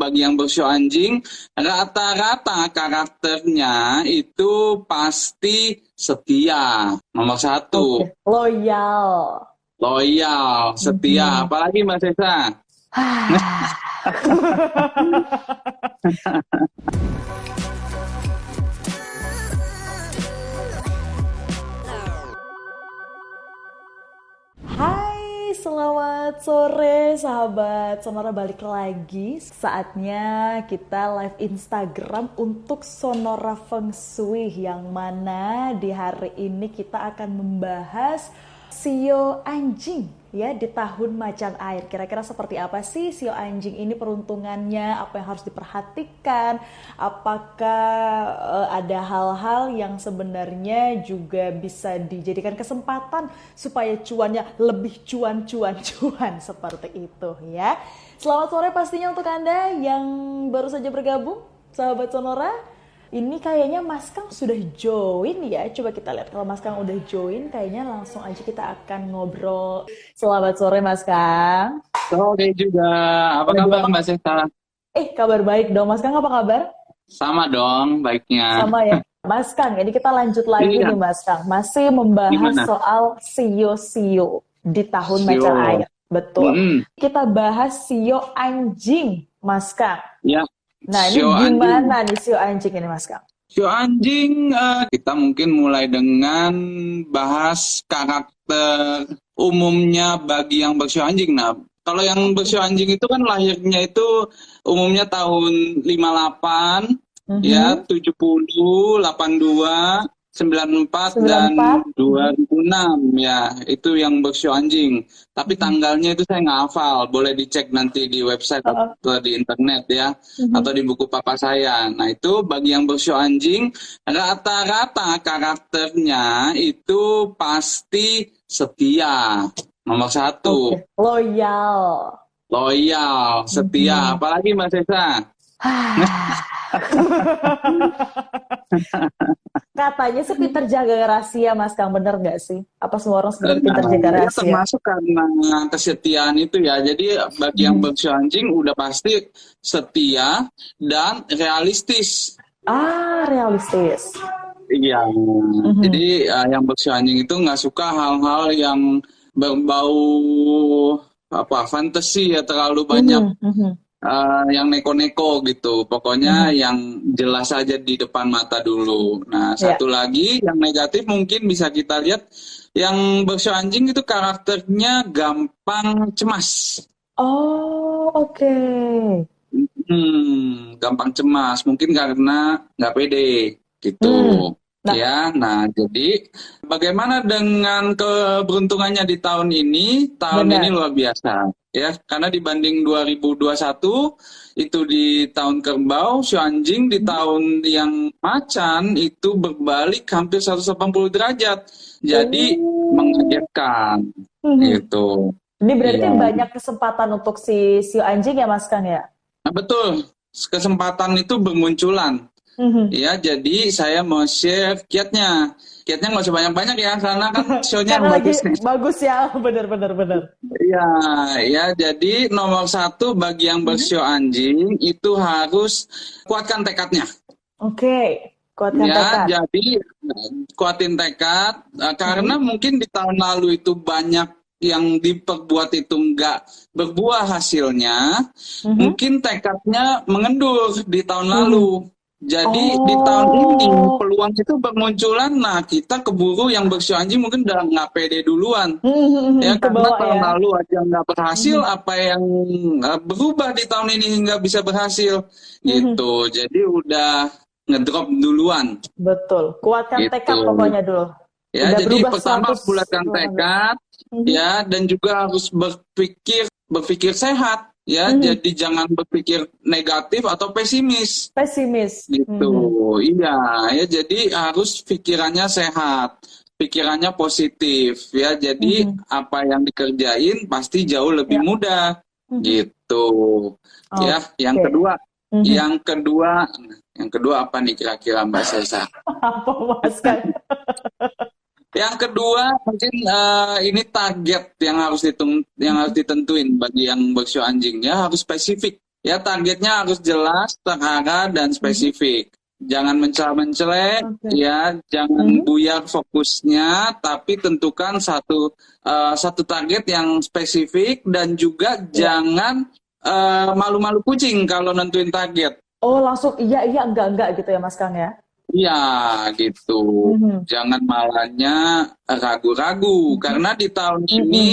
bagi yang bersio anjing rata-rata karakternya itu pasti setia nomor satu Oke. Loyal. loyal setia Mhm. apalagi mbak Sesa selamat sore sahabat Sonora balik lagi. Saatnya kita live Instagram untuk Sonora Feng Shui yang mana di hari ini kita akan membahas sio anjing ya di tahun macan air. Kira-kira seperti apa sih sio anjing ini peruntungannya? Apa yang harus diperhatikan? Apakah eh, ada hal-hal yang sebenarnya juga bisa dijadikan kesempatan supaya cuannya lebih cuan-cuan-cuan seperti itu ya. Selamat sore pastinya untuk Anda yang baru saja bergabung, sahabat Sonora. Ini kayaknya Mas Kang sudah join ya. Coba kita lihat kalau Mas Kang udah join, kayaknya langsung aja kita akan ngobrol. Selamat sore Mas Kang. Oke juga apa kabar mbak Sesa Eh, kabar baik dong. Mas Kang apa kabar? sama dong baiknya Sama ya. Mas Kang, ini kita lanjut lagi Iya. nih Mas Kang. Masih membahas Gimana? soal sio-sio di tahun Sio. macan air. Betul. Mm-mm. Kita bahas sio anjing, Mas Kang. ya Nah, ini Sio anjing. gimana nih sio anjing ini, Mas Kang? Sio anjing, eh, kita mungkin mulai dengan bahas karakter umumnya bagi yang bersio anjing. Nah, kalau yang bersio anjing itu kan lahirnya itu umumnya tahun 58, Mhm. ya 70, 82, 94 dan 94. 2006 ya itu yang bersio anjing. Tapi Mhm. tanggalnya itu saya nggak hafal. Boleh dicek nanti di website Oh. atau di internet ya Mhm. atau di buku papa saya. Nah, itu bagi yang bersio anjing, rata-rata karakternya itu pasti setia. Nomor satu, Oke. Loyal. loyal, setia. Mhm. Apalagi Mbak Sesa? Katanya sih pinter jaga rahasia, Mas Kang. Bener nggak sih? Apa semua orang sebenarnya pinter jaga rahasia? termasuk karena kesetiaan itu ya. Jadi bagi yang bersio anjing udah pasti setia dan realistis. Ah, realistis. Iya. Mhm. Jadi uh, yang bersio anjing itu nggak suka hal-hal yang berbau apa fantasi ya terlalu banyak Mhm, mhm. Uh, yang neko-neko gitu. Pokoknya yang jelas aja di depan mata dulu. Nah, Ya. satu lagi yang negatif mungkin bisa kita lihat yang bersio anjing itu karakternya gampang cemas. Oh, oke. Hmm, gampang cemas. Mungkin karena nggak pede gitu. Hmm. Nah. Ya, nah jadi bagaimana dengan keberuntungannya di tahun ini? Tahun Benar. ini luar biasa. Ya, karena dibanding 2021 itu di tahun kerbau, si anjing Hmm. di tahun yang macan itu berbalik hampir 180 derajat. Jadi Oh. mengagetkan Mhm. gitu. Ini berarti Iya. banyak kesempatan untuk si sio anjing ya, Mas Kang ya? Nah, betul. Kesempatan itu bermunculan. Mhm. Ya, jadi saya mau share kiatnya. Kiatnya nggak usah banyak-banyak ya, karena kan show-nya Karena lagi bagus nih. bagus ya, bener bener bener. Ya, ya. Jadi nomor satu bagi yang bersio anjing itu harus kuatkan tekadnya. Oke, kuatkan Ya, tekad. jadi kuatin tekad eh, karena mungkin di tahun lalu itu banyak yang diperbuat itu nggak berbuah hasilnya. Mhm. Mungkin tekadnya mengendur di tahun Mhm. lalu. Jadi di Oh. tahun ini peluang itu bermunculan. Nah kita keburu yang bersio anjing mungkin udah nggak pede duluan. Mhm, Ya ke karena bawah tahun ya. lalu aja nggak berhasil, apa yang uh, berubah di tahun ini hingga bisa berhasil Mhm. gitu. Jadi udah ngedrop duluan. Betul, kuatkan Gitu. tekad pokoknya dulu. Ya, Udah jadi pertama 100 bulatkan tekad, Mhm. ya, dan juga harus berpikir berpikir sehat, ya. Mhm. Jadi jangan berpikir negatif atau pesimis. Pesimis. gitu Mhm. iya ya jadi harus pikirannya sehat pikirannya positif ya jadi Mhm. apa yang dikerjain pasti jauh lebih Ya. mudah Mhm. gitu ya yang kedua Mhm. yang kedua yang kedua apa nih kira-kira Mbak Sesa Apa Mas? Yang kedua mungkin eh, ini target yang harus ditung yang harus ditentuin bagi yang bersio anjing ya harus spesifik Ya targetnya harus jelas, terarah dan spesifik. Jangan mencela-mencelek, Oke. ya, jangan Mhm. buyar fokusnya, tapi tentukan satu eh, satu target yang spesifik dan juga Ya. jangan eh, malu-malu kucing kalau nentuin target. Oh, langsung iya iya enggak enggak gitu ya Mas Kang ya. Iya, gitu. Mhm. Jangan malahnya ragu-ragu, karena di tahun Mhm. ini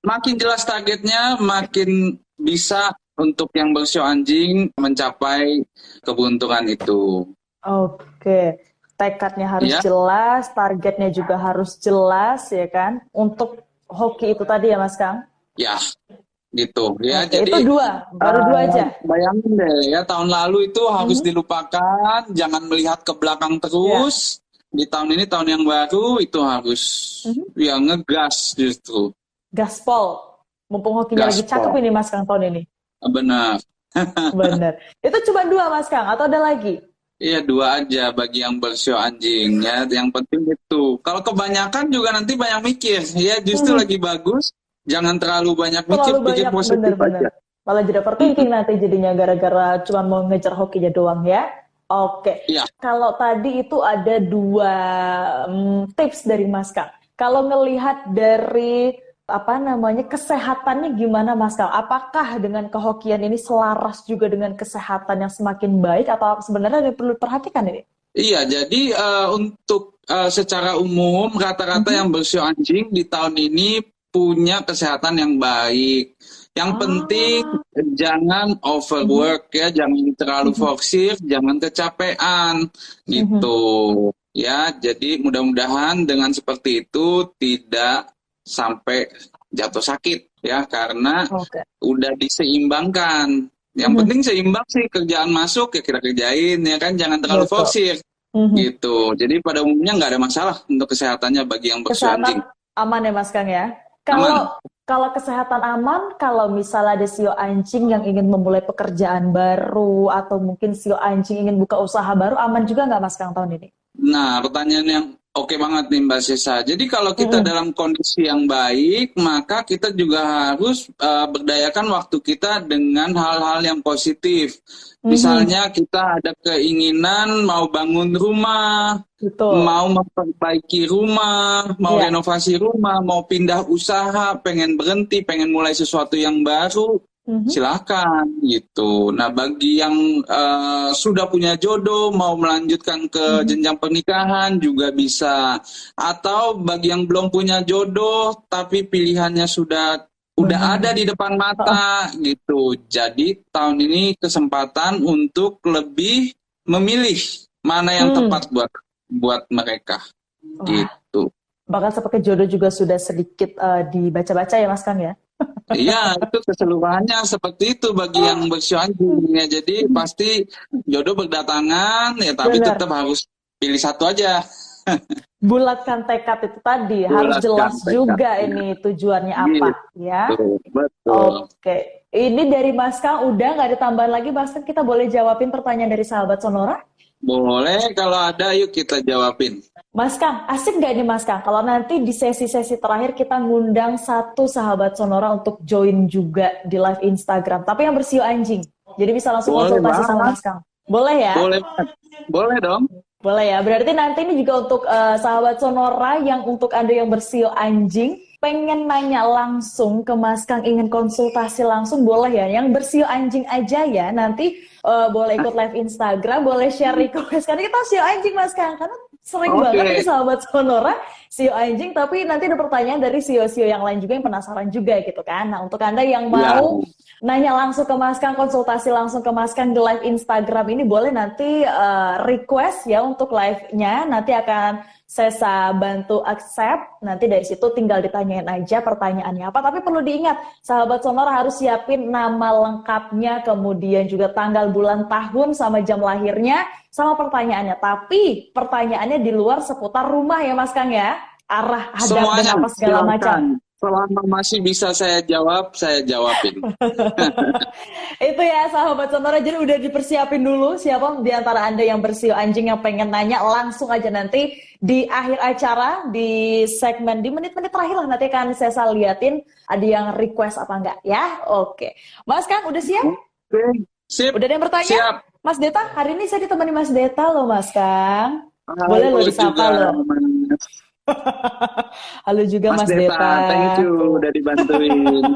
makin jelas targetnya, makin bisa untuk yang bersio anjing mencapai keberuntungan itu. Oke. Tekadnya harus Ya. jelas, targetnya juga harus jelas ya kan. Untuk hoki itu tadi ya Mas Kang. Ya, gitu. Ya, Oke, jadi itu dua, baru dua aja. bayangin deh ya tahun lalu itu harus Mhm. dilupakan, jangan melihat ke belakang terus. Di tahun ini tahun yang baru itu harus Mhm. ya ngegas justru. Gaspol. Mumpung hokinya lagi cakep ini Mas Kang tahun ini. Benar. Bener. Itu cuma dua Mas Kang atau ada lagi? Iya dua aja bagi yang bersio anjing ya. Yang penting itu. Kalau kebanyakan juga nanti banyak mikir. Ya justru Mhm. lagi bagus. Jangan terlalu banyak mikir, Terlalu pikir banyak positif bener-bener. aja. Malah jadi overthinking nanti jadinya gara-gara cuma mau ngejar hokinya doang ya. Oke. Iya. Kalau tadi itu ada dua mm, tips dari Mas Kang. Kalau ngelihat dari apa namanya kesehatannya gimana Mas Kang? Apakah dengan kehokian ini selaras juga dengan kesehatan yang semakin baik atau sebenarnya ada perlu diperhatikan ini? Iya, jadi eh, untuk eh, secara umum rata-rata Mhm. yang bersio anjing di tahun ini punya kesehatan yang baik. Yang Ah. penting jangan overwork ya, jangan terlalu Mhm. forsir, jangan kecapean gitu. Ya, jadi mudah-mudahan dengan seperti itu tidak sampai jatuh sakit ya karena Oke. udah diseimbangkan. Yang Mhm. penting seimbang sih kerjaan masuk ya kita kerjain ya kan jangan terlalu Betul. Mhm. gitu. Jadi pada umumnya nggak ada masalah untuk kesehatannya bagi yang. Kesehatan aman ya Mas Kang ya. Kalau kalau kesehatan aman, kalau misalnya ada sio anjing yang ingin memulai pekerjaan baru atau mungkin sio anjing ingin buka usaha baru, aman juga nggak Mas Kang tahun ini? Nah, pertanyaan yang oke banget nih Mbak Sisa. Jadi kalau kita dalam kondisi yang baik, maka kita juga harus uh, berdayakan waktu kita dengan hal-hal yang positif. Misalnya kita ada keinginan mau bangun rumah, Gitu. mau memperbaiki rumah, mau Iya. renovasi rumah, mau pindah usaha, pengen berhenti, pengen mulai sesuatu yang baru, Mhm. silakan gitu. Nah, bagi yang eh, sudah punya jodoh mau melanjutkan ke Mhm. jenjang pernikahan juga bisa. Atau bagi yang belum punya jodoh tapi pilihannya sudah udah Benar. ada di depan mata gitu. Jadi tahun ini kesempatan untuk lebih memilih mana yang Hmm. tepat buat buat mereka Wah, gitu. bahkan seperti jodoh juga sudah sedikit eh, dibaca-baca ya Mas Kang ya. Iya, itu keseluruhannya seperti itu bagi yang bersio anjing ya. Jadi pasti jodoh berdatangan ya, tapi Benar. tetap harus pilih satu aja. Bulatkan tekad itu tadi, harus Bulatkan jelas tekad. juga ini tujuannya apa ya. Betul, betul. Oke, ini dari Mas Kang udah nggak ada tambahan lagi, Mas Kang kita boleh jawabin pertanyaan dari sahabat Sonora? Boleh kalau ada yuk kita jawabin. Mas Kang, asik nggak ini Mas Kang? Kalau nanti di sesi-sesi terakhir kita ngundang satu sahabat Sonora untuk join juga di live Instagram, tapi yang bersio anjing. Jadi bisa langsung Boleh konsultasi sama banget. Mas Kang. Boleh ya? Boleh. Boleh dong. Boleh ya. Berarti nanti ini juga untuk eh, sahabat Sonora yang untuk Anda yang bersio anjing pengen nanya langsung ke Mas Kang ingin konsultasi langsung boleh ya. Yang bersio anjing aja ya. Nanti eh, boleh ikut live Instagram, boleh share request karena kita sio anjing Mas Kang karena sering Oke. banget nih sahabat Sonora sio anjing tapi nanti ada pertanyaan dari sio-sio yang lain juga yang penasaran juga gitu kan. Nah, untuk Anda yang Ya. mau nanya langsung ke Mas Kang, konsultasi langsung ke Mas Kang di live Instagram ini boleh nanti eh, request ya untuk live-nya. Nanti akan Sesa bantu accept. Nanti dari situ tinggal ditanyain aja pertanyaannya apa. Tapi perlu diingat, sahabat Sonora harus siapin nama lengkapnya, kemudian juga tanggal bulan tahun sama jam lahirnya, sama pertanyaannya. Tapi pertanyaannya di luar seputar rumah ya Mas Kang ya. Arah hadap dan apa segala macam. Selama masih bisa saya jawab, saya jawabin. Itu ya sahabat Sonora, jadi udah dipersiapin dulu siapa di antara Anda yang bersio anjing yang pengen nanya langsung aja nanti di akhir acara di segmen di menit-menit terakhir lah nanti akan saya liatin ada yang request apa enggak ya. Oke. Mas Kang udah siap? Oke. Sip. Udah ada yang bertanya? Siap. Mas Deta, hari ini saya ditemani Mas Deta loh Mas Kang. Boleh lo disapa juga, lo. Mas. Halo juga Mas, Mas Deta, thank you udah dibantuin.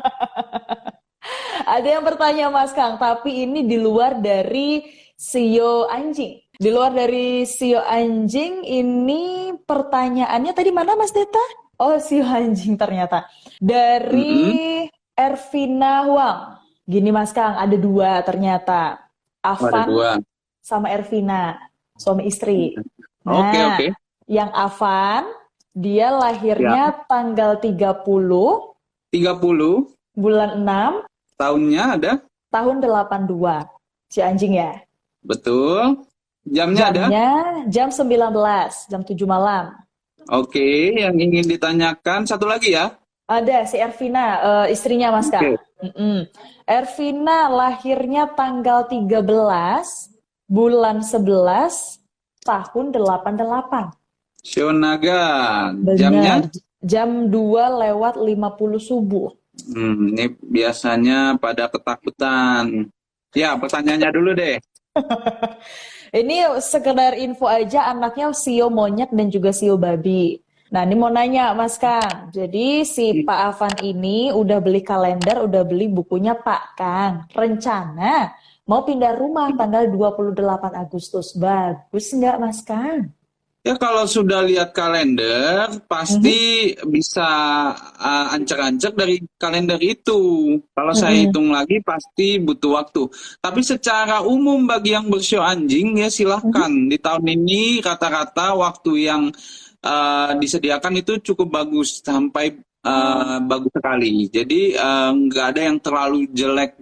Ada yang bertanya Mas Kang, tapi ini di luar dari sio anjing. Di luar dari sio anjing ini pertanyaannya tadi mana Mas Deta? Oh, sio anjing ternyata. Dari Ervina Huang. Gini Mas Kang, ada dua ternyata. Oh, Avan dua. sama Ervina, suami istri. Oke, Nah, oke. Yang Avan, dia lahirnya Ya. tanggal 30 30 bulan 6 tahunnya ada? tahun 82. Si anjing ya. Betul. Jamnya ada? Jamnya jam 19, jam 7 malam. Oke, yang ingin ditanyakan satu lagi ya. Ada si Ervina, eh, istrinya Mas Kang. Oke. Mm-mm. Ervina lahirnya tanggal 13 bulan 11 tahun 88. Sionaga. Benar. Jamnya? Jam 2 lewat 50 subuh. Hmm, ini biasanya pada ketakutan. Ya, pertanyaannya dulu deh. Ini sekedar info aja anaknya sio monyet dan juga sio babi. Nah, ini mau nanya Mas Kang. Jadi si Pak Avan ini udah beli kalender, udah beli bukunya Pak Kang. Rencana mau pindah rumah tanggal 28 Agustus. Bagus nggak Mas Kang? Ya kalau sudah lihat kalender pasti bisa uh, ancak-ancak dari kalender itu. Kalau saya Mhm. hitung lagi pasti butuh waktu. Tapi secara umum bagi yang bersio anjing ya silahkan. Di tahun ini rata-rata waktu yang uh, disediakan itu cukup bagus sampai uh, bagus sekali. Jadi uh, nggak ada yang terlalu jelek